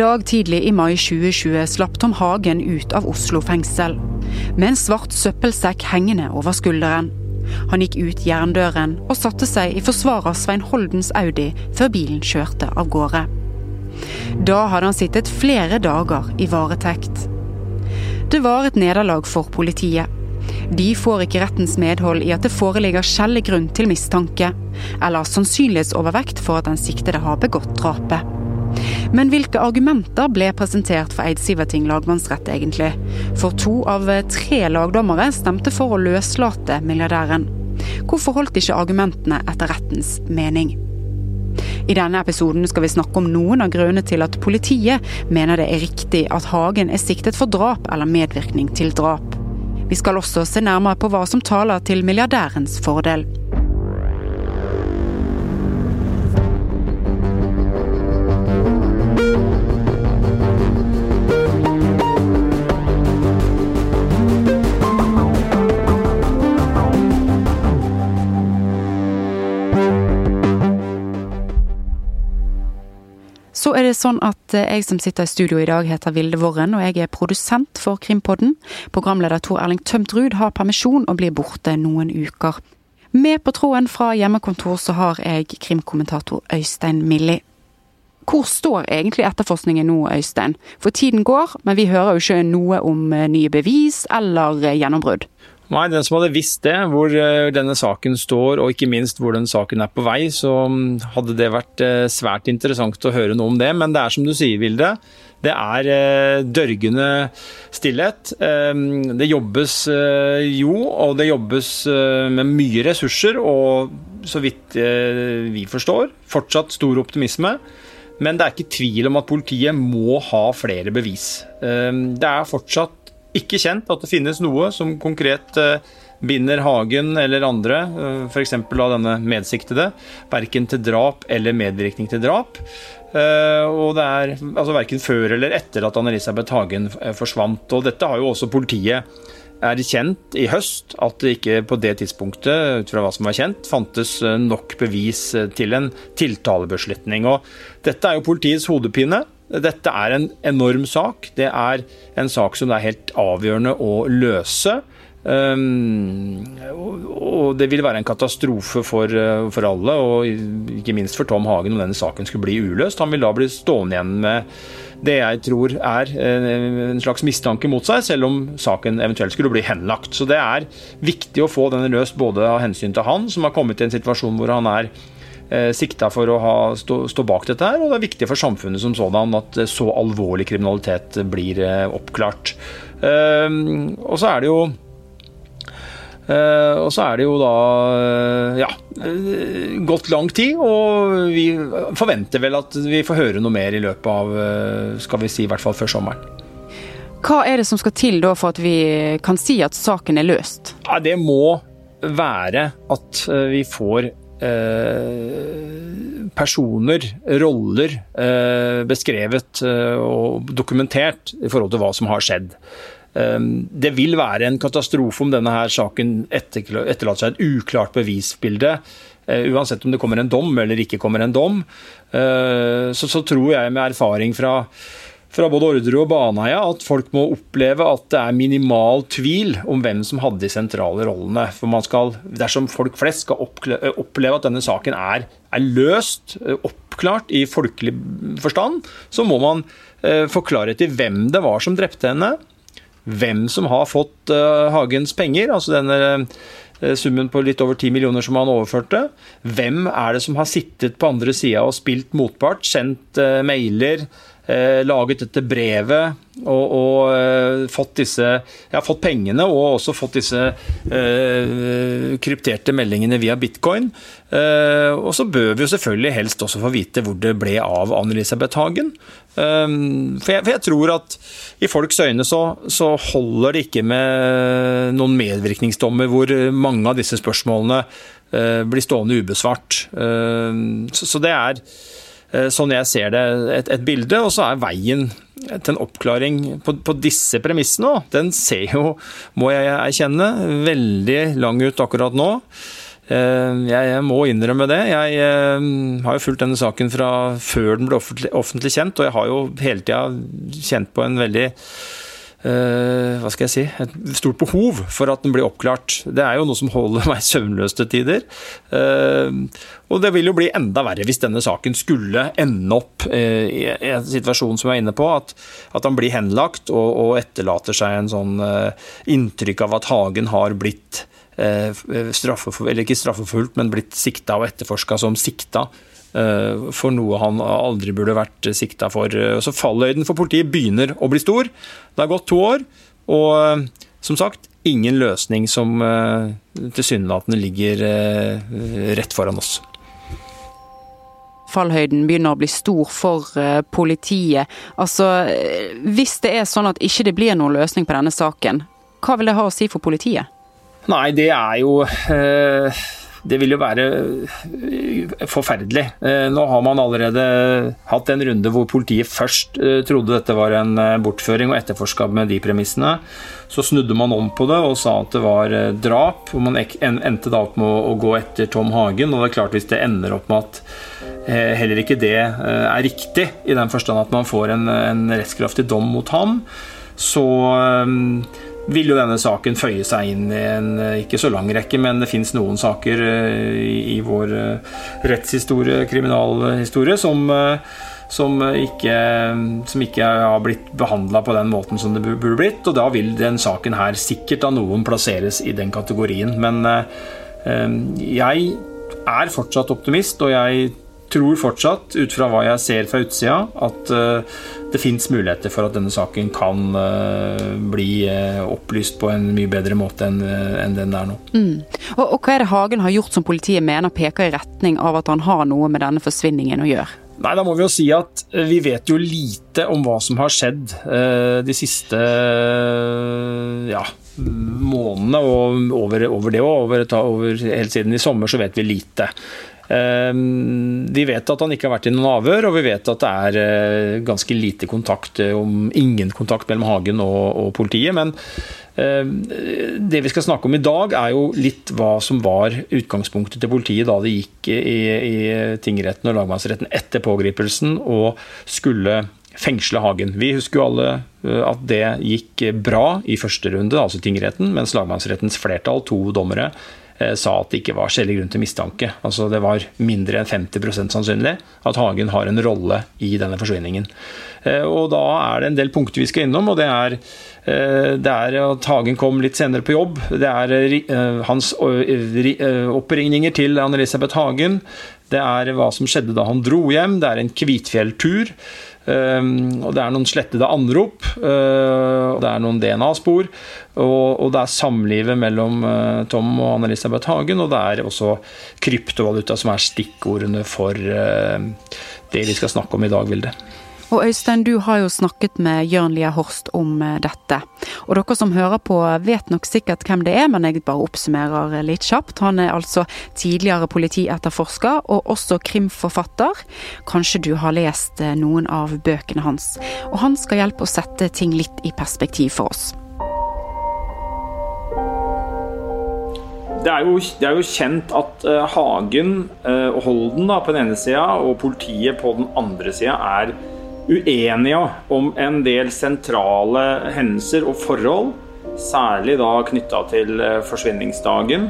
dag tidlig i mai 2020 slapp Tom Hagen ut av Oslo fengsel. Med en svart søppelsekk hengende over skulderen. Han gikk ut jerndøren og satte seg i forsvarer Svein Holdens Audi før bilen kjørte av gårde. Da hadde han sittet flere dager i varetekt. Det var et nederlag for politiet. De får ikke rettens medhold i at det foreligger skjellig grunn til mistanke, eller sannsynlighetsovervekt for at den siktede har begått drapet. Men hvilke argumenter ble presentert for Eid Siverting lagmannsrett, egentlig? For to av tre lagdommere stemte for å løslate milliardæren. Hvorfor holdt ikke argumentene etter rettens mening? I denne episoden skal vi snakke om noen av grunnene til at politiet mener det er riktig at Hagen er siktet for drap eller medvirkning til drap. Vi skal også se nærmere på hva som taler til milliardærens fordel. Er det sånn at eh, jeg som sitter i studio i dag heter Vilde Worren, og jeg er produsent for Krimpodden. Programleder Tor Erling Tømtrud har permisjon og blir borte noen uker. Med på tråden fra hjemmekontor så har jeg krimkommentator Øystein Milli. Hvor står egentlig etterforskningen nå, Øystein? For tiden går, men vi hører jo ikke noe om eh, nye bevis eller eh, gjennombrudd. Nei, den som hadde visst det, hvor eh, denne saken står, og ikke minst hvor den saken er på vei, så mm, hadde det vært eh, svært interessant å høre noe om det. Men det er som du sier, Vilde. Det er eh, dørgende stillhet. Det jobbes jo, og det jobbes med mye ressurser, og så vidt vi forstår, fortsatt stor optimisme. Men det er ikke tvil om at politiet må ha flere bevis. Det er fortsatt ikke kjent at det finnes noe som konkret eh, binder Hagen eller andre, eh, f.eks. av denne medsiktede, verken til drap eller medvirkning til drap. Eh, og det er altså verken før eller etter at Anne-Elisabeth Hagen forsvant. Og dette har jo også politiet erkjent i høst, at det ikke på det tidspunktet, ut fra hva som var kjent, fantes nok bevis til en tiltalebeslutning. Og dette er jo politiets hodepine. Dette er en enorm sak. Det er en sak som det er helt avgjørende å løse. Um, og det vil være en katastrofe for, uh, for, alle, og ikke minst for Tom Hagen om denne saken skulle bli uløst. Han vil da bli stående igjen med det jeg tror er uh, en slags mistanke mot seg, selv om saken eventuelt skulle bli henlagt. Så det er viktig å få denne løst både av hensyn til han, som har kommet i en situasjon hvor han er Eh, sikta for å ha, stå, stå, bak dette her. Og det er viktig for samfunnet som sådan at eh, så alvorlig kriminalitet blir eh, oppklart. Og så er det jo og så er det jo da ja, gått lang tid, og vi forventer vel at vi får høre noe mer i løpet av skal vi si, i hvert fall før sommeren. Hva er det som skal til da for at vi kan si at saken er løst? Ja, det må være at vi får Eh, personer, roller, eh, beskrevet eh, og dokumentert i forhold til hva som har skjedd. Det vil være en katastrofe om denne her saken etterlater seg et uklart bevisbilde. Uansett om det kommer en dom eller ikke kommer en dom, så, så tror jeg med erfaring fra fra både Orderud og Baneheia at folk må oppleve at det er minimal tvil om hvem som hadde de sentrale rollene. For man skal, Dersom folk flest skal oppleve at denne saken er, er løst, oppklart i folkelig forstand, så må man eh, få klarhet i hvem det var som drepte henne. Hvem som har fått Hagens penger, altså denne summen på litt over 10 millioner som han overførte. Hvem er det som har sittet på andre sida og spilt motpart, sendt mailer, Eh, laget dette brevet og, og uh, fått disse ja, fått pengene og også fått disse uh, krypterte meldingene via bitcoin. Uh, og så bør vi jo selvfølgelig helst også få vite hvor det ble av Anne-Elisabeth Hagen. For jeg, for, jeg, tror at i folks øyne så, så, holder det ikke med noen medvirkningsdommer hvor mange av disse spørsmålene blir stående ubesvart. Så, så det er Eh, sånn jeg ser det, et, et bilde. Og så er veien til en oppklaring på, på disse premissene, den ser jo, må jeg erkjenne, veldig lang ut akkurat nå. jeg må innrømme det. Jeg har jo fulgt denne saken fra før den ble offentlig, kjent, og jeg har jo hele tida kjent på en veldig hva skal jeg si, et stort behov for at den blir oppklart. Det er jo noe som holder meg søvnløs til tider. Uh, og det vil jo bli enda verre hvis denne saken skulle ende opp uh, i en situasjon som jeg er inne på, at, at han blir henlagt og, og, etterlater seg en sånn inntrykk av at Hagen har blitt straffeforfulgt, eller ikke straffeforfulgt, men blitt sikta og etterforska som sikta Eh, for noe han aldri burde vært sikta for. Eh, så fallhøyden for politiet begynner å bli stor. Det har gått to år, og eh, som sagt, ingen løsning som tilsynelatende ligger rett foran oss. Fallhøyden begynner å bli stor for politiet. Altså, hvis det er sånn at ikke det blir noen løsning på denne saken, hva vil det ha å si for politiet? Nei, det er jo eh det vil jo være eh, forferdelig. Eh, nå har man allerede hatt en runde hvor politiet først trodde dette var en bortføring og etterforska med de premissene. Så snudde man om på det og sa at det var drap. og Man endte da opp med å gå etter Tom Hagen. Og det er klart hvis det ender opp med at heller ikke det er riktig, i den forstand at man får en, en rettskraftig dom mot ham, så vil jo denne saken føye seg inn i en ikke så lang rekke, men det fins noen saker eh, i vår eh, rettshistorie, kriminalhistorie, som, eh, som, ikke, som ikke har blitt behandla på den måten som det burde blitt. Og da vil den saken her sikkert av noen plasseres i den kategorien. Men jeg er fortsatt optimist, og jeg tror fortsatt, ut fra hva jeg ser fra utsida, at uh, det fins muligheter for at denne saken kan uh, bli uh, opplyst på en mye bedre måte enn en den er nå. Mm. Og, og, Hva er det Hagen har gjort som politiet mener peker i retning av at han har noe med denne forsvinningen å gjøre? Nei, Da må vi jo si at vi vet jo lite om hva som har skjedd de siste ja, månedene. Og over, over det òg. Helt siden i sommer så vet vi lite. Ehm, vi vet at han ikke har vært i noen avhør, og vi vet at det er eh, ganske lite kontakt, eh, om ingen kontakt mellom Hagen og, og politiet. Men ehm, det vi skal snakke om i dag, er jo litt hva som var utgangspunktet til politiet da det gikk i, i tingretten og lagmannsretten etter pågripelsen og skulle fengsle Hagen. Vi husker jo alle eh, at det gikk bra i første runde, altså tingretten, mens lagmannsrettens flertall, to dommere, sa at det ikke var skjellig grunn til mistanke. Altså Det var mindre enn 50% sannsynlig at Hagen har en rolle i denne forsvinningen. Eh, og Da er det en del punkter vi skal innom. og Det er, eh, det er at Hagen kom litt senere på jobb. Det er hans oppringninger til Anne-Elisabeth Hagen. Det er hva som skjedde da han dro hjem. Det er en Kvitfjell-tur. Ehm, og det er noen slettede anrop, og det er noen DNA-spor, og, det er samlivet mellom uh, Tom og Anne-Elisabeth Hagen, og det er også kryptovaluta som er stikkordene for uh, det vi skal snakke om i dag, Vilde. Og Øystein, du har jo snakket med Jørn Lia Horst om eh, dette. Og dere som hører på vet nok sikkert hvem det er, men jeg bare oppsummerer litt kjapt. Han er altså tidligere politietterforsker og også krimforfatter. Kanskje du har lest eh, noen av bøkene hans. Og han skal hjelpe å sette ting litt i perspektiv for oss. Det er, jo, det er, jo, kjent at uh, Hagen og Holden da, på den ene sida og politiet på den andre sida er uenige om en del sentrale hendelser og forhold. Særlig da knytta til eh, forsvinningsdagen.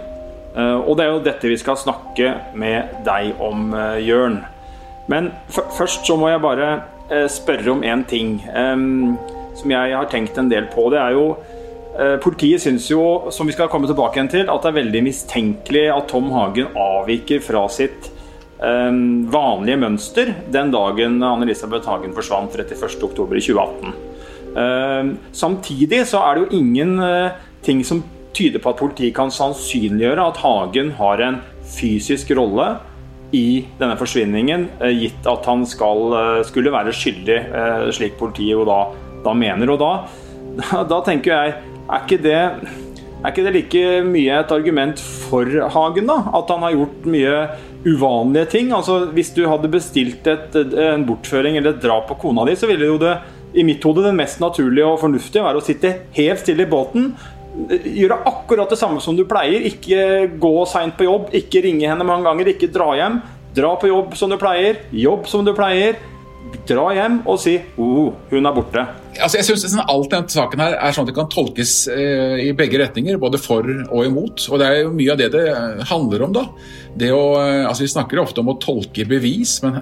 Eh, og det er jo dette vi skal snakke med deg om, eh, Jørn. Men først så må jeg bare spørre om én ting som jeg har tenkt en del på. Det er jo Politiet syns jo, som vi skal komme tilbake igjen til, at det er veldig mistenkelig at Tom Hagen avviker fra sitt vanlige mønster den dagen Anne-Elisabeth Hagen forsvant 31.10.2018. Ehm, samtidig så er det jo ingen eh, ting som tyder på at politiet kan sannsynliggjøre at Hagen har en fysisk rolle i denne forsvinningen, eh, gitt at han skal, eh, skulle være skyldig, slik politiet jo da, da mener. Og da, da, tenker jeg, er ikke det er ikke det like mye et argument for Hagen, da? At han har gjort mye uvanlige ting. Altså, hvis du hadde bestilt et, en bortføring eller et drap på kona di, så ville jo det i mitt hode det mest naturlige og fornuftige være å sitte helt stille i båten, gjøre akkurat det samme som du pleier. Ikke gå seint på jobb, ikke ringe henne mange ganger, ikke dra hjem. Dra på jobb som du pleier, jobb som du pleier. Dra hjem og si oh, hun er borte. Altså, jeg synes Alt denne saken her er sånn at det kan tolkes eh, i begge retninger, både for og imot. Og Det er jo mye av det det handler om. da. Å, eh, altså Vi snakker ofte om å tolke bevis, men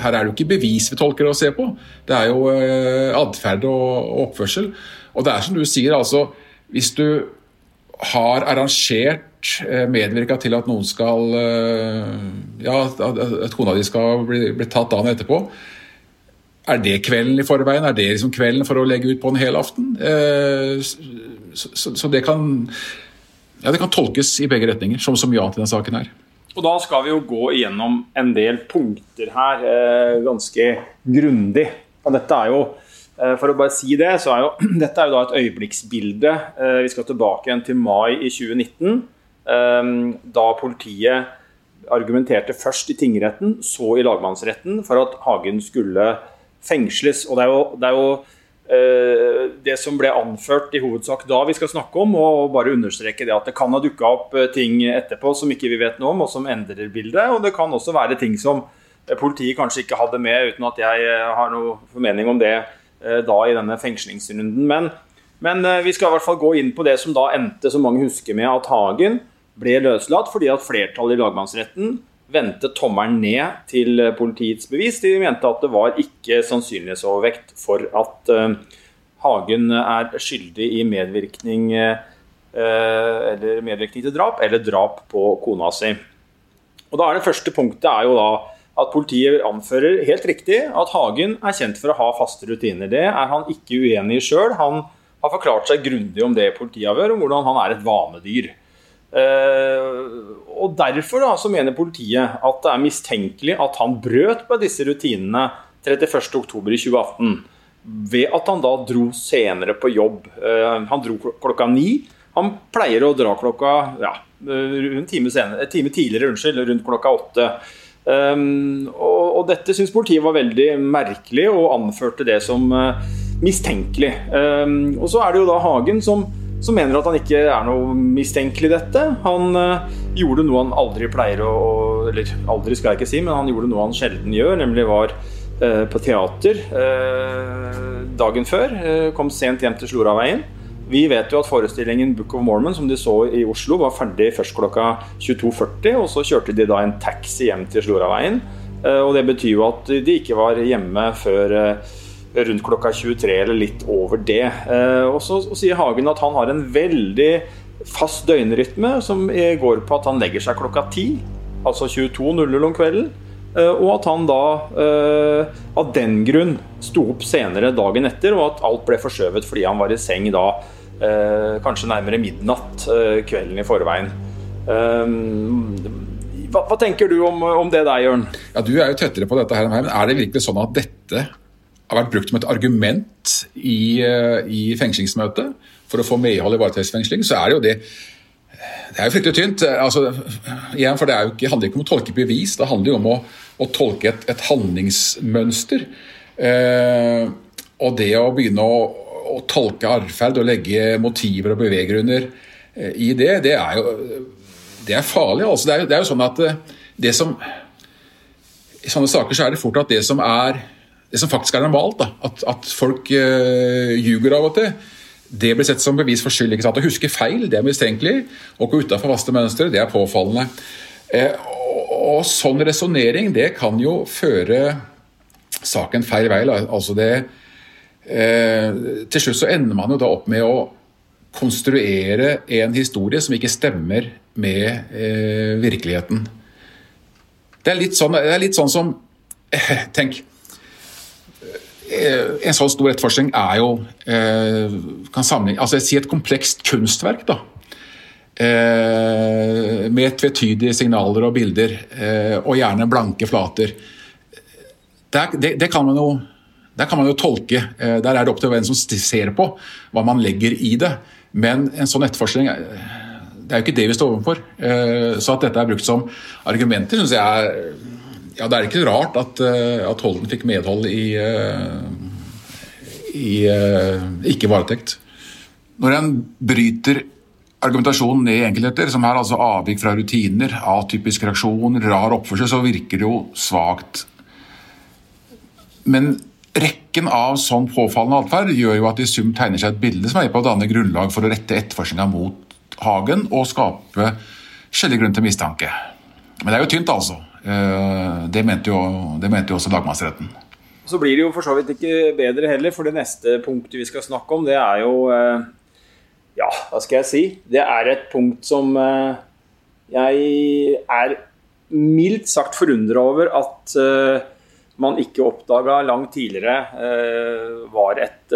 her er det jo ikke bevis vi tolker og ser på. Det er jo eh, atferd og, og oppførsel. Og det er som du sier, altså Hvis du har arrangert Eh, medvirka til at noen skal eh, Ja, at kona di skal bli, bli tatt dagen etterpå. Er det kvelden i forveien? Er det liksom kvelden for å legge ut på en hel aften? Eh, så, så, så, det kan ja, det kan tolkes i begge retninger, som så mye annet i denne saken her. Og Da skal vi jo gå igjennom en del punkter her ganske grundig. Og dette er jo for å bare si det, så er jo dette er jo da et øyeblikksbilde. Vi skal tilbake igjen til mai i 2019. Ehm, da politiet argumenterte først i tingretten, så i lagmannsretten, for at Hagen skulle fengsles. Og det er jo, det, er jo eh, det som ble anført i hovedsak da vi skal snakke om, og bare understreke det at det kan ha dukka opp eh, ting etterpå som ikke vi vet noe om, og som endrer bildet. Og det kan også være ting som eh, politiet kanskje ikke hadde med, uten at jeg har noe formening om det da i denne fengslingsrunden. Men, men vi skal i hvert fall gå inn på det som da endte, som mange husker med, at Hagen ble løslatt fordi at flertallet i lagmannsretten vendte tommelen ned til politiets bevis. De mente at det var ikke sannsynlighetsovervekt for at uh, Hagen er skyldig i medvirkning, medvirkning til drap eller drap på kona si. Og da er Det første punktet er jo da at politiet anfører helt riktig at Hagen er kjent for å ha faste rutiner. Det er han ikke uenig i sjøl. Han har forklart seg grundig om det i politiavhør, om hvordan han er et vanedyr. Uh, og Derfor da, så mener politiet at det er mistenkelig at han brøt på disse rutinene 31.10.2018 ved at han da dro senere på jobb. Uh, han dro klokka ni. Han pleier å dra klokka ja, en time, senere, en time tidligere, unnskyld, rundt klokka åtte. Um, og, og, dette syns politiet var veldig merkelig, og anførte det som uh, mistenkelig. Um, og så er det jo da Hagen som som mener at han ikke er noe mistenkelig i dette. Han uh, gjorde noe han aldri pleier å Eller aldri skal jeg ikke si, men han gjorde noe han sjelden gjør, nemlig var uh, på teater uh, dagen før. kom sent hjem til Sloraveien. Vi vet jo at forestillingen Book of Mormon som de så i Oslo, var ferdig først klokka 22.40. Og så kjørte de da en taxi hjem til Sloraveien. Og det betyr jo at de ikke var hjemme før rundt klokka 23 eller litt over det. Eh, og så sier Hagen at han har en veldig fast døgnrytme som går på at han legger seg klokka 10, altså 22.00 om kvelden. Eh, og at han da eh, av den grunn sto opp senere dagen etter, og at alt ble forskjøvet fordi han var i seng da kanskje nærmere midnatt kvelden i forveien. Hva, tenker du om det der, Jørn? Ja, Du er jo tettere på dette her enn meg, men er det virkelig sånn at dette har vært brukt som et argument i, eh, i fengslingsmøtet for å få medhold i varetektsfengsling, så er det jo det det er jo fryktelig tynt. Altså, igjen, for Det ikke, handler ikke om å tolke bevis, det handler jo om å, å tolke et, et handlingsmønster. Eh, og det å begynne å, å, tolke atferd og legge motiver og beveggrunner eh, i det, det er jo det er farlig. Altså, det, er, det er jo sånn at eh, det som I sånne saker så er det fort at det som er det som faktisk er normalt, da, at, at folk uh, ljuger av og til, det blir sett som bevis for skyld. ikke sant? Å huske feil det er mistenkelig. Å gå utafor faste mønstre det er påfallende. Eh, og, og, Sånn resonnering kan jo føre saken feil vei. Altså det, eh, til slutt så ender man jo da opp med å konstruere en historie som ikke stemmer med eh, virkeligheten. Det er litt sånn, det er litt sånn som Tenk, Eh, en sånn stor etterforskning er jo eh, kan sammenligne, altså Si et komplekst kunstverk. da, eh, Med tvetydige signaler og bilder, og gjerne blanke flater. Der, det, det kan man jo der kan man jo tolke. Der er det opp til hvem som ser på, hva man legger i det. Men en sånn etterforskning det er jo ikke det vi står overfor. Så at dette er brukt som argumenter, syns jeg er ja, Det er ikke rart at, eh, at Holden fikk medhold i, eh, i eh, ikke varetekt. Når en bryter argumentasjonen ned i enkeltheter, som er altså avvik fra rutiner, atypisk reaksjon, rar oppførsel, så virker det jo svakt. Men rekken av sånn påfallende atferd gjør jo at i sum tegner seg et bilde som er på å danne grunnlag for å rette etterforskninga mot Hagen og skape skjellig grunn til mistanke. Men det er jo tynt, altså. Eh, det mente jo, det mente jo også lagmannsretten. Så blir det jo for så vidt ikke bedre heller, for det neste punktet vi skal snakke om, det er jo eh, Ja, hva skal jeg si? Det er et punkt som eh, jeg er mildt sagt forundra over at man ikke oppdaga langt tidligere var et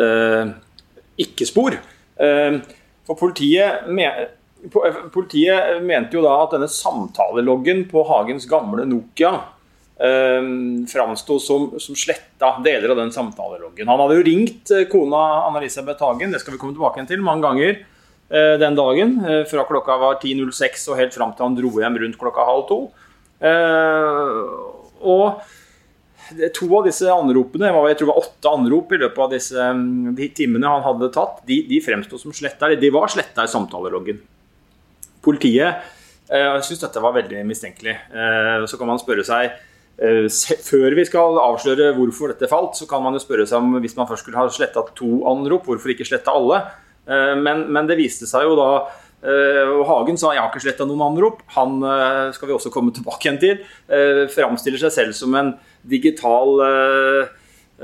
ikke-spor. For politiet, politiet, mente jo da at denne samtaleloggen på Hagens gamle Nokia eh, framsto som, som, sletta deler av den samtaleloggen. Han hadde jo ringt eh, kona Anna-Elisabeth Hagen, det skal vi komme tilbake til, mange ganger eh, den dagen. Eh, fra klokka var 10.06 og helt fram til han dro hjem rundt klokka halv to. Eh, og to av disse anropene, jeg tror det var åtte anrop i løpet av disse, mm, de timene han hadde tatt, de, de fremsto som sletta. De var sletta i samtaleroggen. Politiet Jeg syns dette var veldig mistenkelig. Eh, så kan man spørre seg eh, før vi skal avsløre hvorfor dette falt, så kan man jo spørre seg om hvis man først skulle ha sletta to anrop, hvorfor ikke slette alle? Eh, men, men, det viste seg jo da Eh, Hagen sa jeg har ikke sletta noen anrop. Han eh, skal vi også komme tilbake igjen til. Eh, framstiller seg selv som en digital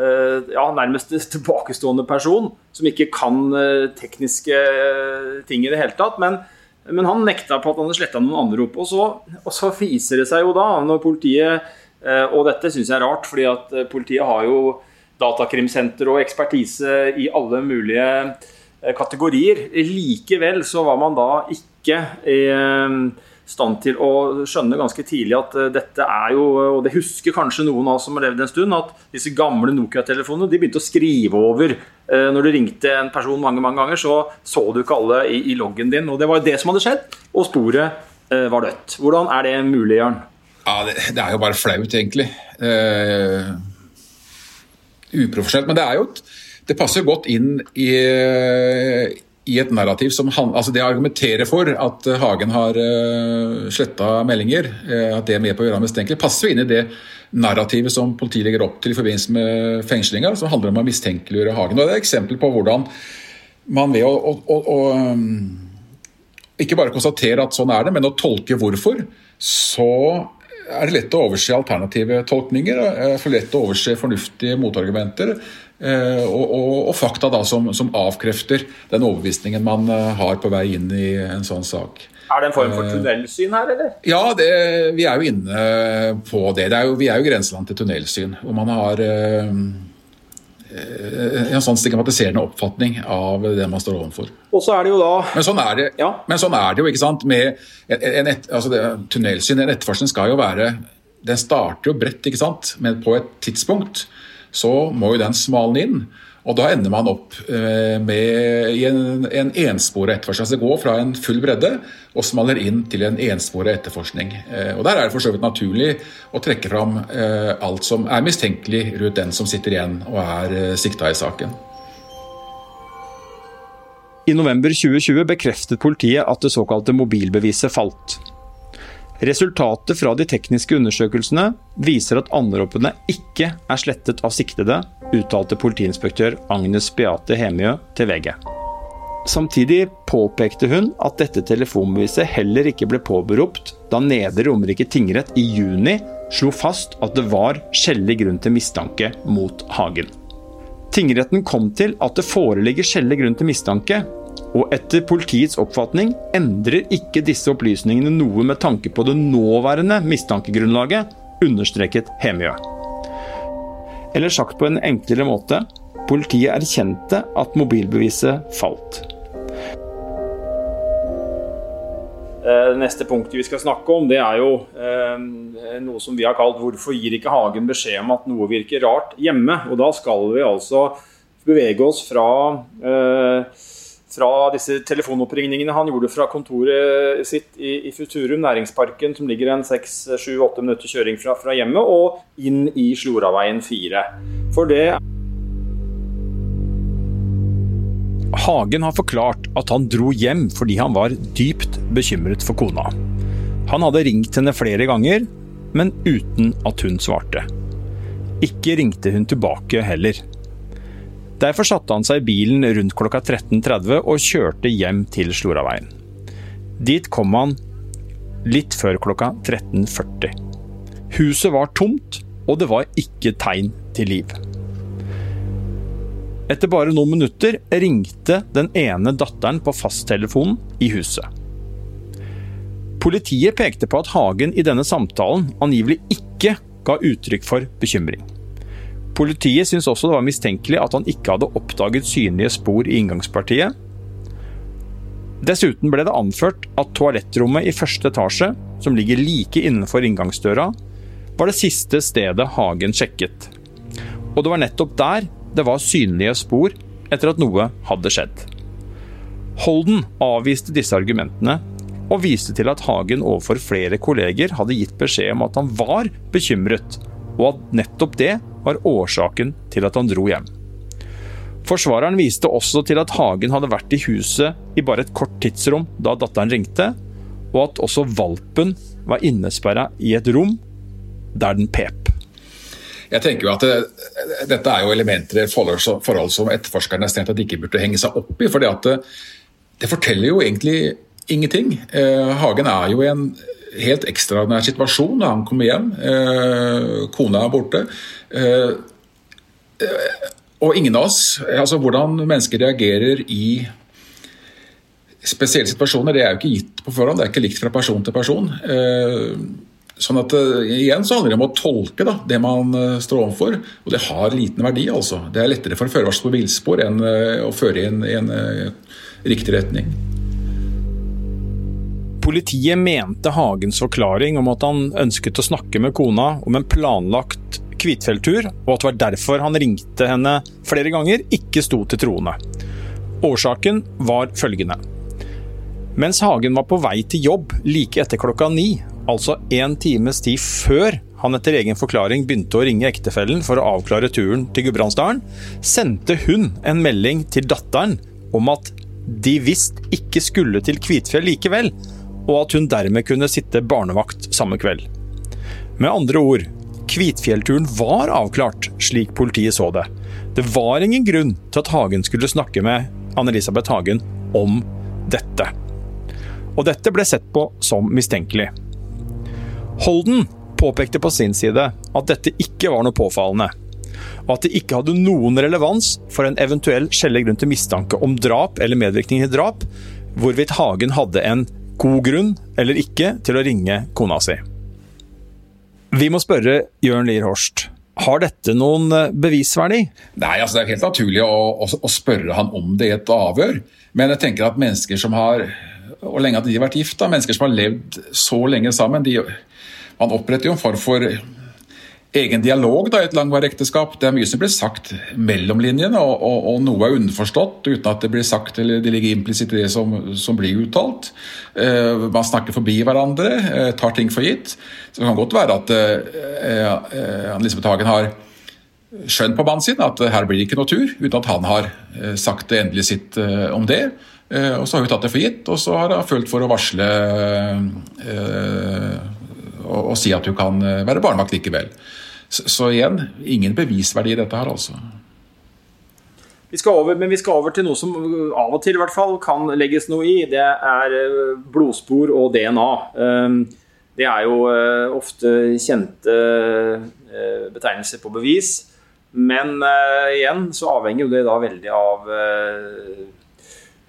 ja, nærmest tilbakestående person som ikke kan tekniske ting i det hele tatt. Men, men han nekta på at han hadde sletta noen anrop. Og så, og så viser det seg jo da, når politiet Og dette syns jeg er rart, fordi at politiet har jo datakrimsenter og ekspertise i alle mulige Eh, kategorier. Likevel så var man da ikke eh, stand til å skjønne ganske tidlig at eh, dette er jo Og det husker kanskje noen av oss som har levd en stund, at disse gamle Nokia-telefonene de begynte å skrive over. Når du ringte en person mange mange ganger, så så du ikke alle i, i loggen din. Og det var det som hadde skjedd, og sporet var dødt. Hvordan er det mulig, Jørn? Ja, det, det, er jo bare flaut, egentlig. Uh, uprofesjonelt. Men det er jo et det passer godt inn i, i et narrativ som han, altså Det argumenterer for at Hagen har uh, eh, sletta meldinger, uh, at det er med på å gjøre ham mistenkelig, passer vi inn i det narrativet som politiet legger opp til i forbindelse med fengslinga, som handler om å mistenkeliggjøre Hagen. Og Det er et eksempel på hvordan man ved å, å, å, å um, ikke bare konstatere at sånn er det, men å tolke hvorfor, så er det lett å overse alternative tolkninger. For lett å overse fornuftige motargumenter. Eh, og, og, og fakta da som, som, avkrefter den overbevisningen man eh, har på vei inn i en sånn sak. Er det en form for eh, tunnelsyn her, eller? Ja, det, vi er jo inne på det. det er jo, vi er jo grenseland til tunnelsyn. Hvor man har en sånn stigmatiserende oppfatning av det man står overfor. Og så er det jo da... Men sånn er det, ja. men sånn er det jo, ikke sant. Med en, en et, altså det, tunnelsyn, en etterforskning skal jo være Den starter jo bredt, ikke sant. Men på et tidspunkt så må jo den smalne inn. Og da ender man opp eh, med en, en ensporet etterforskning. Altså gå fra en full bredde og smaller inn til en ensporet etterforskning. Eh, og Der er det for så vidt naturlig å trekke fram eh, alt som er mistenkelig rundt den som sitter igjen og er sikta i saken. I november 2020 bekreftet politiet at det såkalte mobilbeviset falt. Resultatet fra de tekniske undersøkelsene viser at anropene ikke er slettet av siktede, uttalte politiinspektør Agnes Beate Hemjø til VG. Samtidig påpekte hun at dette telefonbeviset heller ikke ble påberopt da Nedre Romerike tingrett i juni slo fast at det var skjellig grunn til mistanke mot Hagen. Tingretten kom til at det foreligger skjellig grunn til mistanke og etter politiets oppfatning endrer ikke disse opplysningene noe med tanke på det nåværende mistankegrunnlaget, understreket Hemjø. Eller sagt på en enklere måte politiet erkjente at mobilbeviset falt. Eh, neste punkt vi skal snakke om, det er jo eh, noe som vi har kalt 'Hvorfor gir ikke Hagen beskjed om at noe virker rart hjemme?' Og Da skal vi altså bevege oss fra eh, fra disse telefonoppringningene han gjorde fra kontoret sitt i, i Futurum, næringsparken, som ligger en 6-7-8 minutter kjøring fra, fra, hjemmet, og inn i Sloraveien 4. For det Hagen har forklart at han dro hjem fordi han var dypt bekymret for kona. Han hadde ringt henne flere ganger, men uten at hun svarte. Ikke ringte hun tilbake heller. Derfor satte han seg i bilen rundt klokka 13.30 og kjørte hjem til Sloraveien. Dit kom han litt før klokka 13.40. Huset var tomt, og det var ikke tegn til liv. Etter bare noen minutter ringte den ene datteren på fasttelefonen i huset. Politiet pekte på at Hagen i denne samtalen angivelig ikke ga uttrykk for bekymring. Politiet syntes også det var mistenkelig at han ikke hadde oppdaget synlige spor i inngangspartiet. Dessuten ble det anført at toalettrommet i første etasje, som ligger like innenfor inngangsdøra, var det siste stedet Hagen sjekket. Og det var nettopp der det var synlige spor etter at noe hadde skjedd. Holden avviste disse argumentene og viste til at Hagen overfor flere kolleger hadde gitt beskjed om at han var bekymret, og at nettopp det var årsaken til at han dro hjem. Forsvareren viste også til at Hagen hadde vært i huset i bare et kort tidsrom da datteren ringte, og at også valpen var innesperra i et rom der den pep. Jeg tenker jo at det, Dette er jo elementer i forhold, som etterforskerne strengt de ikke burde henge seg opp i. for det, det forteller jo egentlig ingenting. Eh, Hagen er jo en helt ekstraordinær situasjon da han kommer hjem. Eh, kona er borte. Eh, eh og ingen av oss altså Hvordan mennesker reagerer i spesielle situasjoner, det er jo ikke gitt på forhånd. Det er ikke likt fra person til person. Sånn at Igjen så handler det om å tolke da, det man står overfor, og det har liten verdi. altså. Det er lettere for en førervarsel på villspor enn å føre i en, i en riktig retning. Politiet mente Hagens forklaring om at han ønsket å snakke med kona om en planlagt Kvitfjelltur, og at det var derfor han ringte henne flere ganger, ikke sto til troende. Årsaken var følgende. Mens Hagen var på vei til jobb like etter klokka ni, altså en times tid før han etter egen forklaring begynte å ringe ektefellen for å avklare turen til Gudbrandsdalen, sendte hun en melding til datteren om at de visst ikke skulle til Kvitfjell likevel, og at hun dermed kunne sitte barnevakt samme kveld. Med andre ord, Kvitfjellturen var avklart, slik politiet så det. Det var ingen grunn til at Hagen skulle snakke med Anne-Elisabeth Hagen om dette. Og dette ble sett på som mistenkelig. Holden påpekte på sin side at dette ikke var noe påfallende, og at det ikke hadde noen relevans for en eventuell skjellig grunn til mistanke om drap eller medvirkning til drap, hvorvidt Hagen hadde en god grunn eller ikke til å ringe kona si. Vi må spørre Jørn Lier Horst. Har dette noen eh, bevisverdi? Nei, altså Det er helt naturlig å, å, spørre han om det i et avhør. Men jeg tenker at mennesker som har og lenge at de har vært gift, da, mennesker som har levd så lenge sammen, de, man oppretter jo en form for egen dialog da, i et langvarig ekteskap. Det er mye som blir sagt mellom linjene, og, og, og, noe er underforstått uten at det blir sagt eller det ligger implisitt i det som, som blir uttalt. Uh, man snakker forbi hverandre, uh, tar ting for gitt. Så det kan godt være at uh, Lisbeth Hagen har skjønt på mannen sin at her blir det ikke noe tur, uten at han har sagt det endelige sitt om det. Og så har hun tatt det for gitt, og så har hun følt for å varsle og, og si at hun kan eh, være barnevakt likevel. Så, så, igjen, ingen bevisverdi i dette her, altså. Vi skal over, men vi skal over til noe som av og til i hvert fall kan legges noe i. Det er eh, blodspor og DNA. Ehm, det er jo eh, ofte kjente betegnelser på bevis. Men igjen så avhenger jo det da veldig av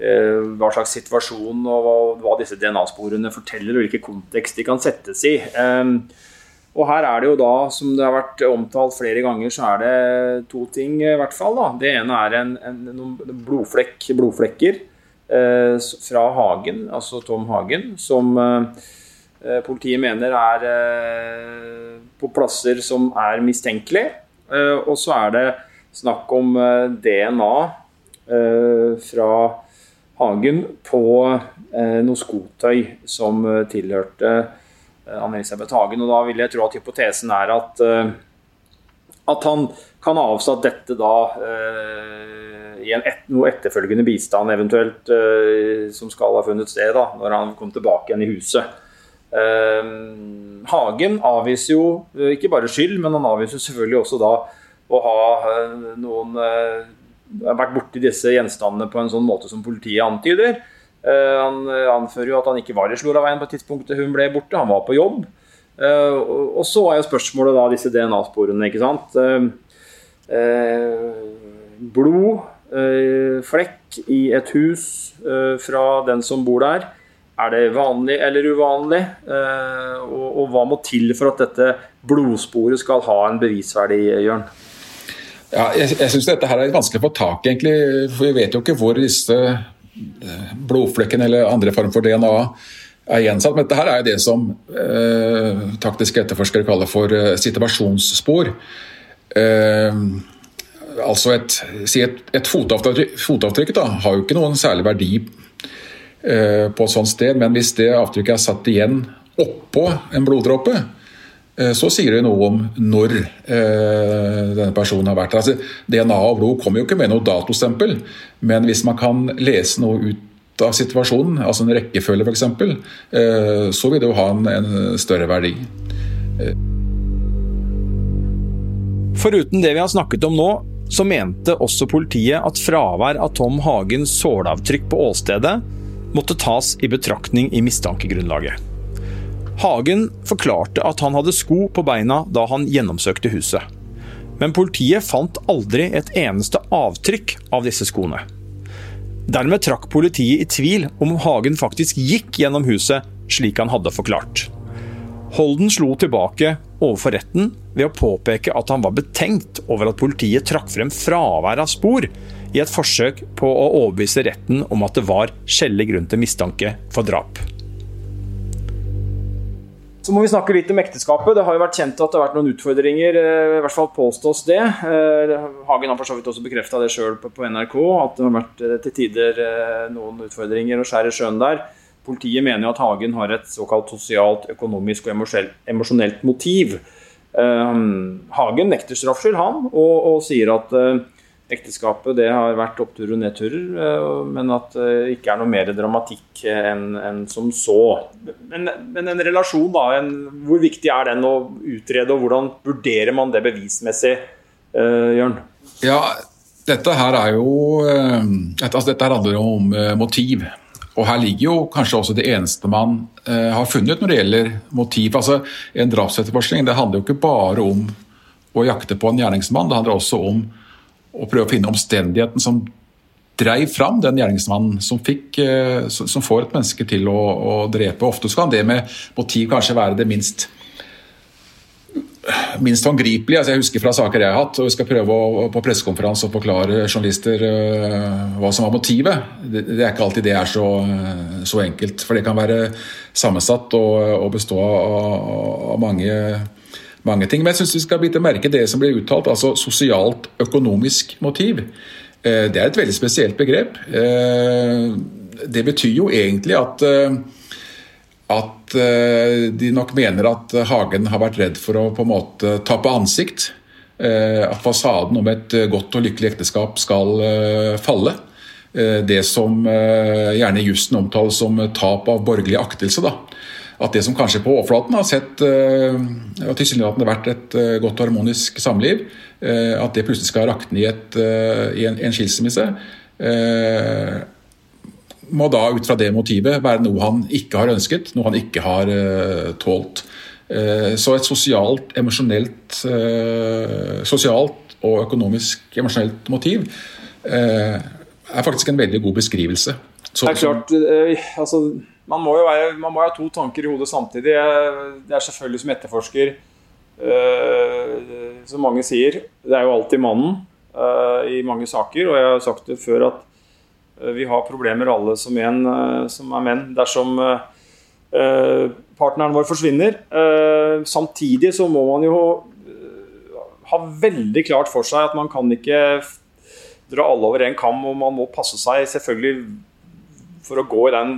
Eh, hva slags situasjon og hva disse DNA-sporene forteller, og hvilken kontekst de kan settes i. Eh, og her er det jo da, som det har vært omtalt flere ganger, så er det to ting i hvert fall. Da. Det ene er en, en, noen blodflekk, blodflekker eh, fra Hagen, altså Tom Hagen, som eh, politiet mener er eh, på plasser som er mistenkelige. Eh, og så er det snakk om DNA fra Hagen på eh, noe skotøy som eh, tilhørte eh, Anne-Elisabeth Hagen. Og da vil jeg tro at hypotesen er at, at han kan ha avsatt dette da eh, i en et, noe etterfølgende bistand eventuelt eh, som skal ha funnet sted da, når han kom tilbake igjen i huset. Eh, Hagen avviser jo eh, ikke bare skyld, men han avviser selvfølgelig også da å ha eh, noen eh, vært borti disse gjenstandene på en sånn måte som politiet antyder. Han anfører jo at han ikke var i Sloraveien på tidspunktet hun ble borte, han var på jobb. Og så er jo spørsmålet da disse DNA-sporene, ikke sant. Eh, blod, eh, flekk i et hus eh, fra den som bor der. Er det vanlig eller uvanlig? Og, hva må til for at dette blodsporet skal ha en bevisverdi, Jørn? Ja, jeg jeg syns dette her er vanskelig å få tak i, egentlig. For vi vet jo ikke hvor disse blodflekkene eller andre form for DNA er gjensatt. Men dette her er det som eh, taktiske etterforskere kaller for eh, situasjonsspor. Eh, altså et, si et, et fotavtrykk, fotavtrykk da, har jo ikke noen særlig verdi eh, på et sånt sted, men hvis det avtrykket er satt igjen oppå en bloddråpe, eh, så sier det noe om når eh, denne personen har vært der. Altså, DNA og blod kommer jo ikke med noe datostempel, men hvis man kan lese noe ut av situasjonen, altså en rekkefølge f.eks., eh, så vil det jo ha en, en større verdi. Eh, Foruten det vi har snakket om nå, så mente også politiet at fravær av Tom Hagens sålavtrykk på åstedet måtte tas i betraktning i mistankegrunnlaget. Hagen forklarte at han hadde sko på beina da han gjennomsøkte huset. Men politiet fant aldri et eneste avtrykk av disse skoene. Dermed trakk politiet i tvil om Hagen faktisk gikk gjennom huset slik han hadde forklart. Holden slo tilbake overfor retten ved å påpeke at han var betenkt over at politiet trakk frem fravær av spor i et forsøk på å overbevise retten om at det var skjellig grunn til mistanke for drap. Må vi snakke litt om ekteskapet. Det har jo vært kjent at det har vært noen utfordringer. Eh, I hvert fall påstås det. Eh, Hagen har for så vidt også bekrefta det sjøl på NRK, at det har vært eh, til tider noen utfordringer å skjære sjøen der. Politiet mener jo at Hagen har et såkalt sosialt, økonomisk og emosjonelt motiv. Hagen nekter straffskyld, han, og, og, sier at ekteskapet det har vært oppturer og nedturer, uh, men at det uh, ikke er noe mer dramatikk enn en som så. Men, men, en relasjon, da, en, hvor viktig er den å utrede, og hvordan vurderer man det bevismessig, Jørn? Ja, dette her er jo altså, Dette handler jo om motiv. Og her ligger jo kanskje også det eneste man uh, har funnet når det gjelder motiv. Altså, En drapsetterforskning det handler jo ikke bare om å jakte på en gjerningsmann, det handler også om å prøve å finne omstendigheten som dreiv fram den gjerningsmannen som, fikk, uh, som får et menneske til å, å drepe. Ofte kan det med motiv kanskje være det minst minst håndgripelig. Altså jeg husker fra saker jeg har hatt, og vi skal prøve å, på pressekonferanse å forklare journalister uh, hva som var motivet. Det, det, er ikke alltid det er så, så enkelt. For det kan være sammensatt og, og bestå av, av mange, mange, ting. Men jeg syns vi skal bite merke det som blir uttalt, altså sosialt økonomisk motiv. Uh, det er et veldig spesielt begrep. Uh, det betyr jo egentlig at at eh, de nok mener at Hagen har vært redd for å på en måte tape ansikt. Eh, at fasaden om et godt og lykkelig ekteskap skal eh, falle. Det som gjerne i jussen omtales som tap av borgerlig aktelse. Da. At det som kanskje på overflaten har sett og tilsynelatende vært et godt og harmonisk samliv, at det plutselig skal rakne i, et, i en, en skilsmisse må da ut fra det motivet være noe han ikke har ønsket, noe han ikke har tålt. Så et sosialt, emosjonelt Sosialt og økonomisk emosjonelt motiv er faktisk en veldig god beskrivelse. Så, det er klart, altså, man, må jo være, man må ha to tanker i hodet samtidig. Det er selvfølgelig som etterforsker, som mange sier, det er jo alltid mannen i mange saker. Og jeg har sagt det før at Eh, vi har problemer alle som, en, uh, som er menn dersom partneren vår forsvinner. Samtidig så må man jo ha veldig klart for seg at man kan ikke dra alle over en kam, og man må passe seg selvfølgelig for å gå i den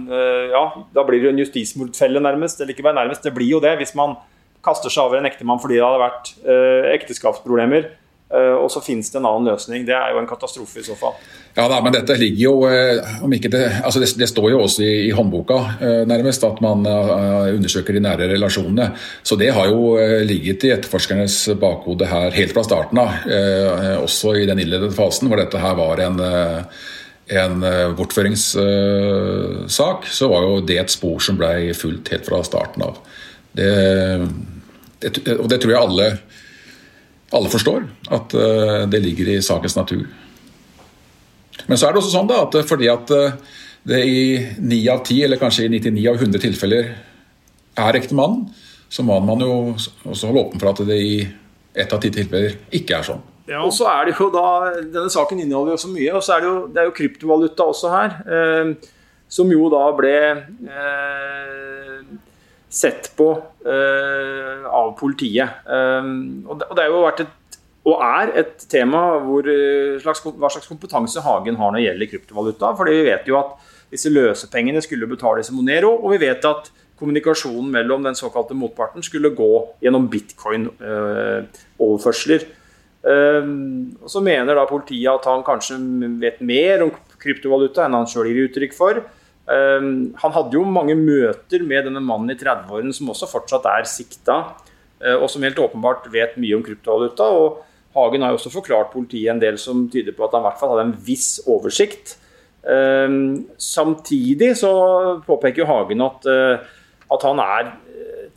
Ja, da blir det en justismordfelle, nærmest. Eller ikke bare nærmest, det blir jo det hvis man kaster seg over en ektemann fordi det hadde vært eh, ekteskapsproblemer. Uh, og så finnes det en annen løsning. Det er jo en katastrofe i så fall. Ja da, men dette ligger jo om ikke det, altså det, det står jo også i, i håndboka nærmest at man undersøker de nære relasjonene. Så det har jo ligget i etterforskernes bakhode her helt fra starten av. også i den innledende fasen hvor dette her var en en bortføringssak, så var jo det et spor som ble fulgt helt fra starten av. Det, det, og det tror jeg alle, alle forstår, at uh, det ligger i sakens natur. Men så er det også sånn da, at fordi at uh, det i 9 av 10, eller kanskje i 99 av 100 tilfeller er ektemannen, så må man jo også holde åpen for at det i ett av ti tilfeller ikke er sånn. Ja, og så er det jo da, Denne saken inneholder jo så mye. og så er Det jo, det er jo kryptovaluta også her. Eh, som jo da ble eh, sett på eh, av politiet. Um, og, det, og, det, er jo vært et, og er et tema hvor, uh, slags, hva slags kompetanse Hagen har når det gjelder kryptovaluta. fordi vi vet jo at disse løsepengene skulle betales i Monero, og vi vet at kommunikasjonen mellom den såkalte motparten skulle gå gjennom bitcoin-overførsler. Um, og så mener da politiet at han kanskje vet mer om kryptovaluta enn han sjøl gir uttrykk for. Ehm, han hadde jo mange møter med denne mannen i 30-årene som også fortsatt er sikta, eh, og som helt åpenbart vet mye om kryptovaluta. og Hagen har jo også forklart politiet en del som tyder på at han i hvert fall hadde en viss oversikt. Ehm, samtidig så påpeker Hagen at, eh, at han er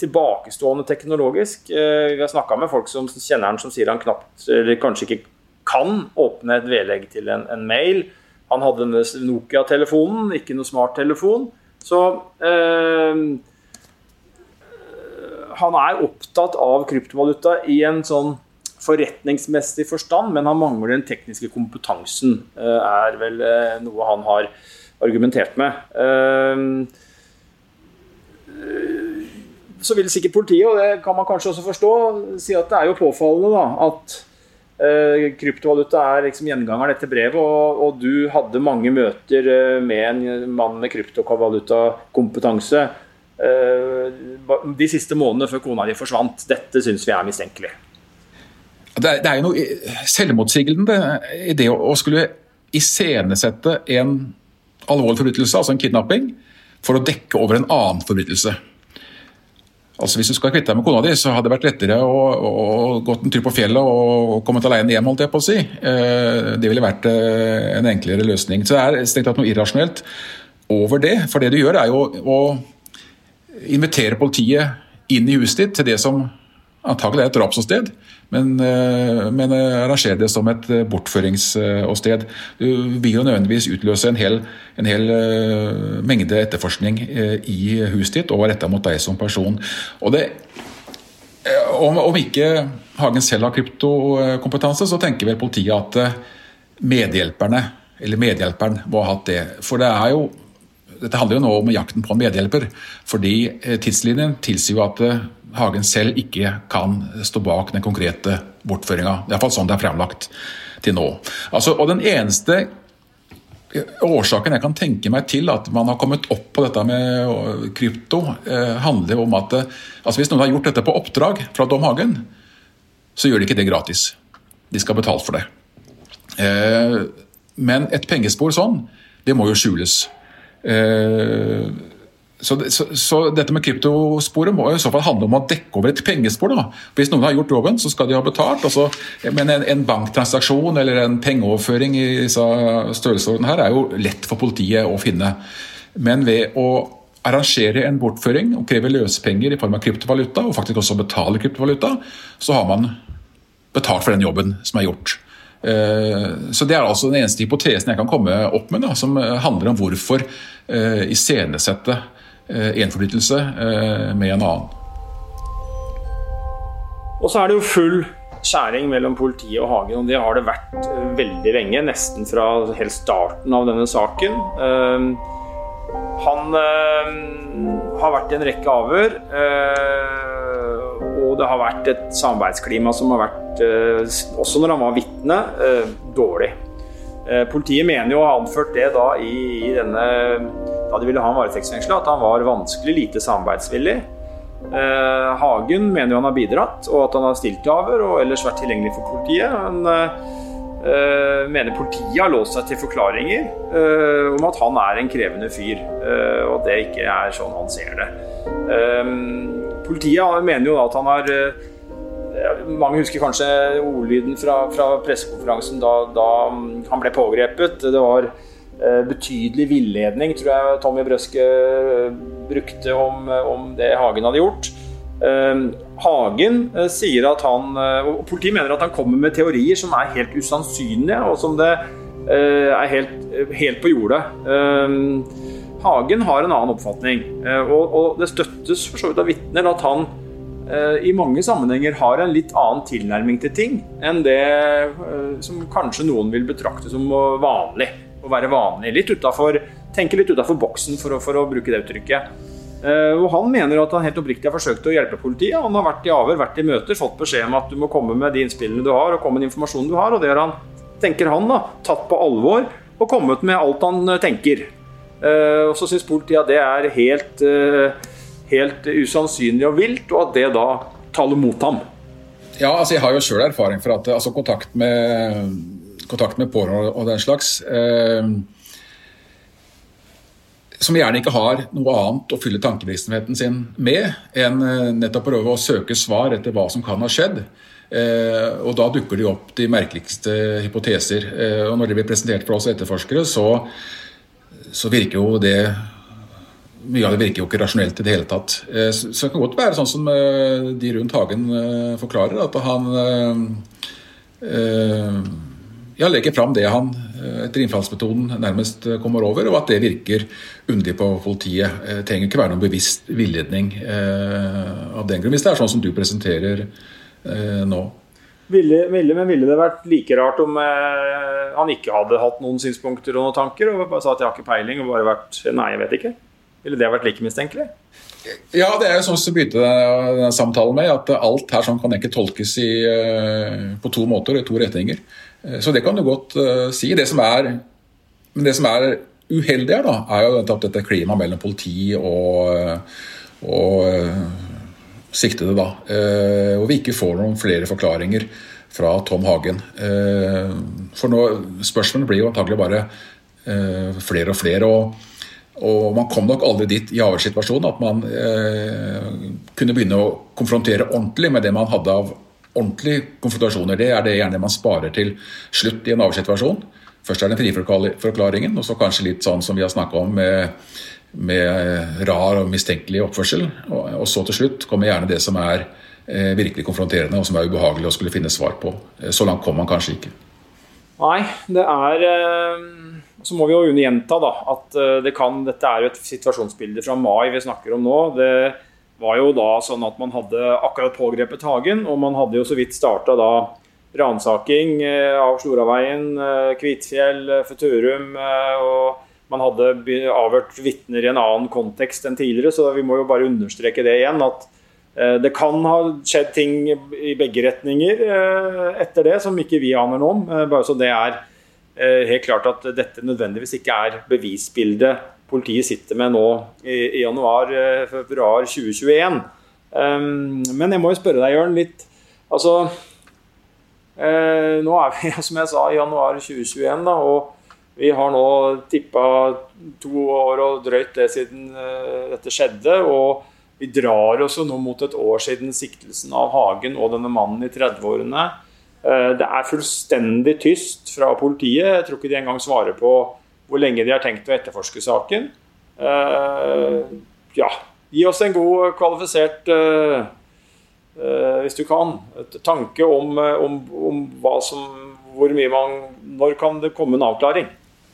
tilbakestående teknologisk. Vi har snakka med folk som kjenner han som sier han knapt, eller kanskje ikke kan åpne et vedlegg til en, en mail. Han hadde Nokia-telefonen, ikke noe smarttelefon. Så eh, han er opptatt av kryptovaluta i en sånn forretningsmessig forstand, men han mangler den tekniske kompetansen, eh, er vel eh, noe han har argumentert med. Eh, så vil sikkert politiet, og det kan man kanskje også forstå, si at det er jo påfallende da, at eh, kryptovaluta er liksom gjengangeren etter brevet, og, og, du hadde mange møter eh, med en mann med kryptovalutakompetanse eh, de siste månedene før kona di forsvant. Dette syns vi er mistenkelig. Det er, det er jo noe selvmotsigende i det å, å skulle iscenesette en alvorlig forbrytelse, altså en kidnapping, for å dekke over en annen forbrytelse. Altså Hvis du skal kvitte deg med kona di, så hadde det vært lettere å, å, å gått en tur på fjellet og kommet alene hjem, holdt jeg på å si. Eh, det ville vært eh, en enklere løsning. Så det er strengt tatt noe irrasjonelt over det. For det du gjør, er jo å invitere politiet inn i huset ditt til det som antagelig er et drapsåsted, men, eh, men eh, det som et eh, bortføringsåsted. Du vil jo nødvendigvis utløse en hel, en hel mengde etterforskning i huset ditt og retta mot deg som person. Og det, om, om ikke Hagen selv har kryptokompetanse, så tenker vel politiet at medhjelperne eller medhjelperen må ha hatt det. For det er jo dette handler jo nå om jakten på en medhjelper. Fordi tidslinjen tilsier jo at Hagen selv ikke kan stå bak den konkrete bortføringa. Iallfall sånn det er fremlagt til nå. Altså, og den eneste årsaken jeg kan tenke meg til at man har kommet opp på dette med krypto, eh, handler om at eh, altså hvis noen har gjort dette på oppdrag fra Dom Hagen, så gjør de ikke det gratis. De skal betale for det. Eh, men et pengespor sånn, det må jo skjules. Eh, så, så, så, dette med kryptosporet må i så fall handle om å dekke over et pengespor. Da. Hvis noen har gjort jobben, så skal de ha betalt. Altså, men en, en, banktransaksjon eller en pengeoverføring i disse størrelsesordenen her er jo lett for politiet å finne. Men ved å arrangere en bortføring og kreve løsepenger i form av kryptovaluta, og faktisk også betale kryptovaluta, så har man betalt for den jobben som er gjort. Eh, så Det er altså den eneste hypotesen jeg kan komme opp med, da, som handler om hvorfor uh, iscenesette Eh, en forbrytelse eh, med en annen. Og så er det jo full skjæring mellom politiet og Hagen, og det har det vært eh, veldig lenge. Nesten fra helt starten av denne saken. Han har vært i en rekke avhør, og det har vært et samarbeidsklima som har vært, også når han var vitne, dårlig. Politiet mener jo å ha anført det da i denne da de ville ha en varetektsfengsla, at han var vanskelig lite samarbeidsvillig. Eh, Hagen mener jo han har bidratt, og at han har stilt til avhør og ellers vært tilgjengelig for politiet. Han eh, mener politiet har låst seg til forklaringer eh, om at han er en krevende fyr, eh, og det ikke er sånn han ser det. Eh, politiet mener jo at han har mange husker kanskje ordlyden fra, fra pressekonferansen da, da, han ble pågrepet. Det var eh, betydelig villedning, tror jeg Tommy Brøske eh, brukte om, om, det Hagen hadde gjort. Eh, Hagen sier at han og Politiet mener at han kommer med teorier som er helt usannsynlige, og som det er helt, helt på jordet. Hagen har en annen oppfatning, og, og det støttes for så vidt av vitner at han Eh, i mange sammenhenger har en litt annen tilnærming til ting enn det eh, som kanskje noen vil betrakte som vanlig. Å være vanlig. Litt utenfor, tenke litt utafor boksen, for å, for å, bruke det uttrykket. Uh, og Han mener at han helt oppriktig har forsøkt å hjelpe politiet. Han har vært i avhør, vært i møter, fått beskjed om at du må komme med de innspillene du har, og komme med den informasjonen du har. Og det har han, tenker han, da, tatt på alvor og kommet med alt han tenker. Og så syns politiet at det er helt helt usannsynlig og vilt, og at det da taler mot ham. Ja, altså jeg har jo sjøl erfaring for at altså, kontakt med, kontakt med pårørende og den slags eh, Som gjerne ikke har noe annet å fylle tankevirksomheten sin med enn eh, nettopp prøve å søke svar etter hva som kan ha skjedd. Eh, og da dukker det opp de merkeligste hypoteser. Og når de blir presentert for oss etterforskere, så, så virker jo det mye av det virker jo ikke rasjonelt i det hele tatt. Så det kan godt være sånn som de rundt Hagen forklarer, at han ja, legger fram det han etter innfallsmetoden nærmest kommer over, og at det virker underlig på politiet. Det trenger ikke være noen bevisst villedning av den grunn, hvis det er sånn som du presenterer nå. Ville, ville, men ville det vært like rart om eh, han ikke hadde hatt noen synspunkter og noen tanker og bare sa at jeg har ikke peiling og bare vært Nei, jeg vet ikke. Ville det vært like mistenkelig? Ja, det er jo sånn som begynte denne samtalen med, at alt her sånn kan ikke tolkes i, eh, på to måter, i to retninger. Eh, så det kan du godt uh, si. Det som er, men det som er uheldig her, da, er jo at dette klimaet mellom politi og, og siktede, da. Hvor vi ikke får noen flere forklaringer fra Tom Hagen. for nå, spørsmålene blir jo antagelig bare flere og flere. og og man kom nok aldri dit i avhørssituasjonen at man eh, kunne begynne å konfrontere ordentlig med det man hadde av ordentlige konfrontasjoner. Det er det gjerne man sparer til slutt i en avhørssituasjon. Først er det friforklaringen, og så kanskje litt sånn som vi har snakka om med, med, rar og mistenkelig oppførsel. Og, og, så til slutt kommer gjerne det som er eh, virkelig konfronterende og som er ubehagelig å skulle finne svar på. Eh, så langt kom man kanskje ikke. Nei, det er eh så må vi jo gjenta da, at eh, det kan, dette er jo et situasjonsbilde fra mai vi snakker om nå. Det var jo da sånn at man hadde akkurat pågrepet Hagen, og man hadde jo så vidt starta da ransaking eh, av Sloraveien, eh, Kvitfjell, Futurum. og man hadde avhørt vitner i en annen kontekst enn tidligere, så vi må jo bare understreke det igjen. at det kan ha skjedd ting i begge retninger etter det som ikke vi aner noe om. Bare så det er helt klart at dette nødvendigvis ikke er bevisbildet politiet sitter med nå i, januar-februar eh, 2021. Um, men jeg må jo spørre deg, Jørn, litt Altså uh, Nå er vi, som jeg sa, i januar 2021, da, og vi har nå tippa to år og drøyt det siden dette skjedde. Og vi drar oss nå mot et år siden siktelsen av Hagen og denne mannen i 30-årene. Eh, det er fullstendig tyst fra politiet. Jeg tror ikke de engang svarer på hvor lenge de har tenkt å etterforske saken. Eh, ja, gi oss en god, kvalifisert eh, hvis du kan, tanke om, om, om hva som hvor mye man Når kan det komme en avklaring?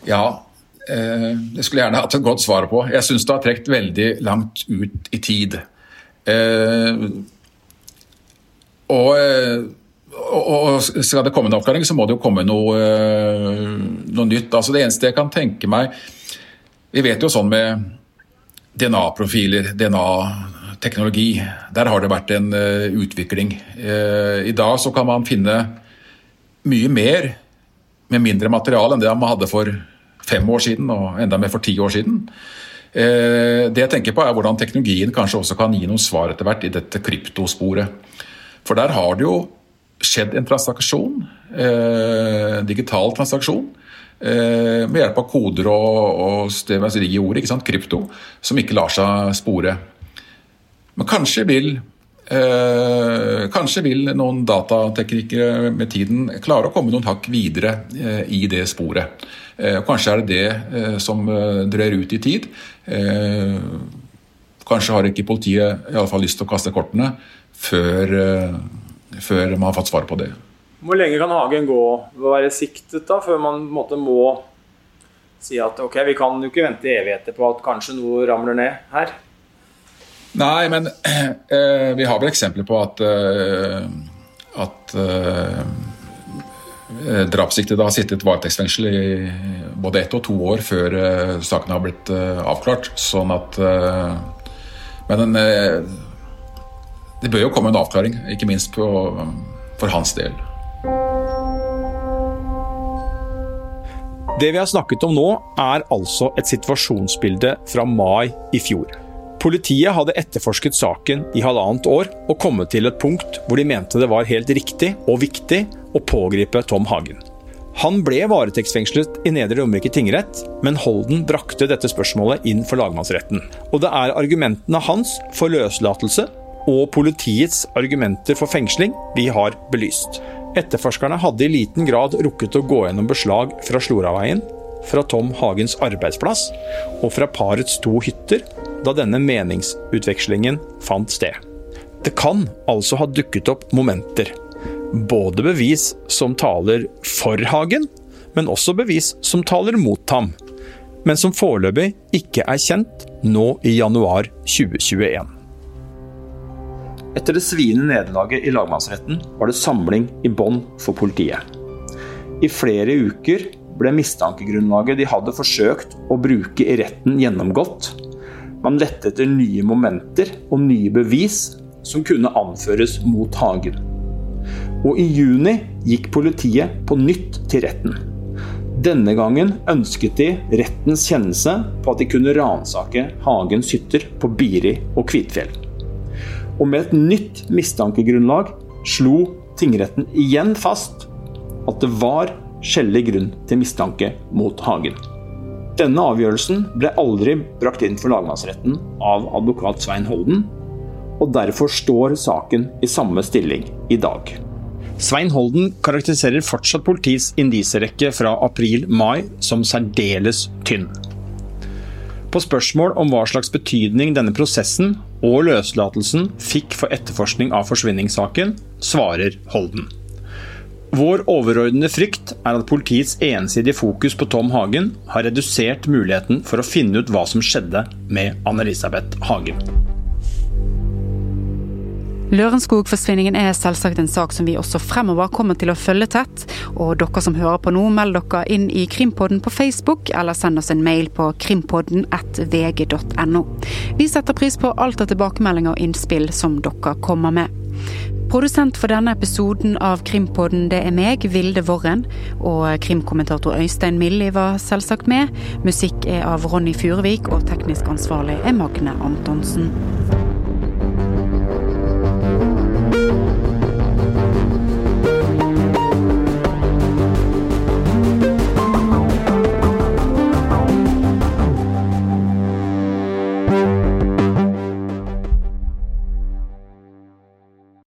Ja, det skulle jeg gjerne hatt et godt svar på. Jeg syns det har trukket veldig langt ut i tid. og og skal det komme en avklaring, så må det jo komme noe, eh, noe nytt. Altså Det eneste jeg kan tenke meg Vi vet jo sånn med DNA-profiler, DNA-teknologi. Der har det vært en uh, utvikling. Uh, I dag så kan man finne mye mer med mindre materiale enn det man hadde for fem år siden, og enda mer for ti år siden. Eh, det jeg tenker på er hvordan teknologien kanskje også kan gi noen svar etter hvert i dette kryptosporet. For der har det jo skjedd en transaksjon, eh, digital transaksjon, eh, med hjelp av koder og, og det med i ordet, ikke sant, krypto, som ikke lar seg spore. Men kanskje vil Eh, kanskje vil noen datateknikere med tiden klare å komme noen hakk videre eh, i det sporet. Eh, kanskje er det det eh, som drøyer ut i tid. Eh, kanskje har ikke politiet i alle fall lyst til å kaste kortene før, før man har fått svar på det. Hvor lenge kan Hagen gå ved å være siktet da, før man måte, må si at ok, vi kan jo ikke vente evigheter på at kanskje noe ramler ned her? Nei, men eh, vi har vel eksempler på at, eh, at eh, drapssiktede har sittet varetektsfengsel i både ett og to år før eh, saken har blitt eh, avklart. Sånn at eh, Men det bør jo komme en avklaring, ikke minst på, for hans del. Det vi har snakket om nå, er altså et situasjonsbilde fra mai i fjor. Politiet hadde etterforsket saken i halvannet år og kommet til et punkt hvor de mente det var helt riktig og viktig å pågripe Tom Hagen. Han ble varetektsfengslet i Nedre Romerike tingrett, men Holden brakte dette spørsmålet inn for lagmannsretten. Og det er argumentene hans for løslatelse og politiets argumenter for fengsling vi har belyst. Etterforskerne hadde i liten grad rukket å gå gjennom beslag fra Sloraveien, fra Tom Hagens arbeidsplass og fra parets to hytter da denne meningsutvekslingen fant sted. Det kan altså ha dukket opp momenter, både bevis som taler for Hagen, men også bevis som taler mot ham, men som foreløpig ikke er kjent nå i januar 2021. Etter det sviende nederlaget i lagmannsretten var det samling i bånn for politiet. I flere uker ble mistankegrunnlaget de hadde forsøkt å bruke i retten gjennomgått, man lette etter nye momenter og nye bevis som kunne anføres mot Hagen. Og i juni gikk politiet på nytt til retten. Denne gangen ønsket de rettens kjennelse på at de kunne ransake Hagens hytter på Biri og Kvitfjell. Og med et nytt mistankegrunnlag slo tingretten igjen fast at det var skjellig grunn til mistanke mot Hagen. Denne avgjørelsen ble aldri brakt inn for lagmannsretten av advokat Svein Holden, og derfor står saken i samme stilling i dag. Svein Holden karakteriserer fortsatt politiets indisierekke fra april-mai som særdeles tynn. På spørsmål om hva slags betydning denne prosessen og løslatelsen fikk for etterforskning av forsvinningssaken, svarer Holden. Vår overordnede frykt er at politiets ensidige fokus på Tom Hagen har redusert muligheten for å finne ut hva som skjedde med Anne-Elisabeth Hagen. Lørenskog-forsvinningen er selvsagt en sak som vi også fremover kommer til å følge tett. Og dere som hører på nå, meld dere inn i Krimpodden på Facebook, eller send oss en mail på krimpodden.vg.no. Vi setter pris på alt av tilbakemeldinger og innspill som dere kommer med. Produsent for denne episoden av Krimpodden det er meg, Vilde Worren. Og krimkommentator Øystein Milli var selvsagt med. Musikk er av Ronny Furuvik, og teknisk ansvarlig er Magne Antonsen.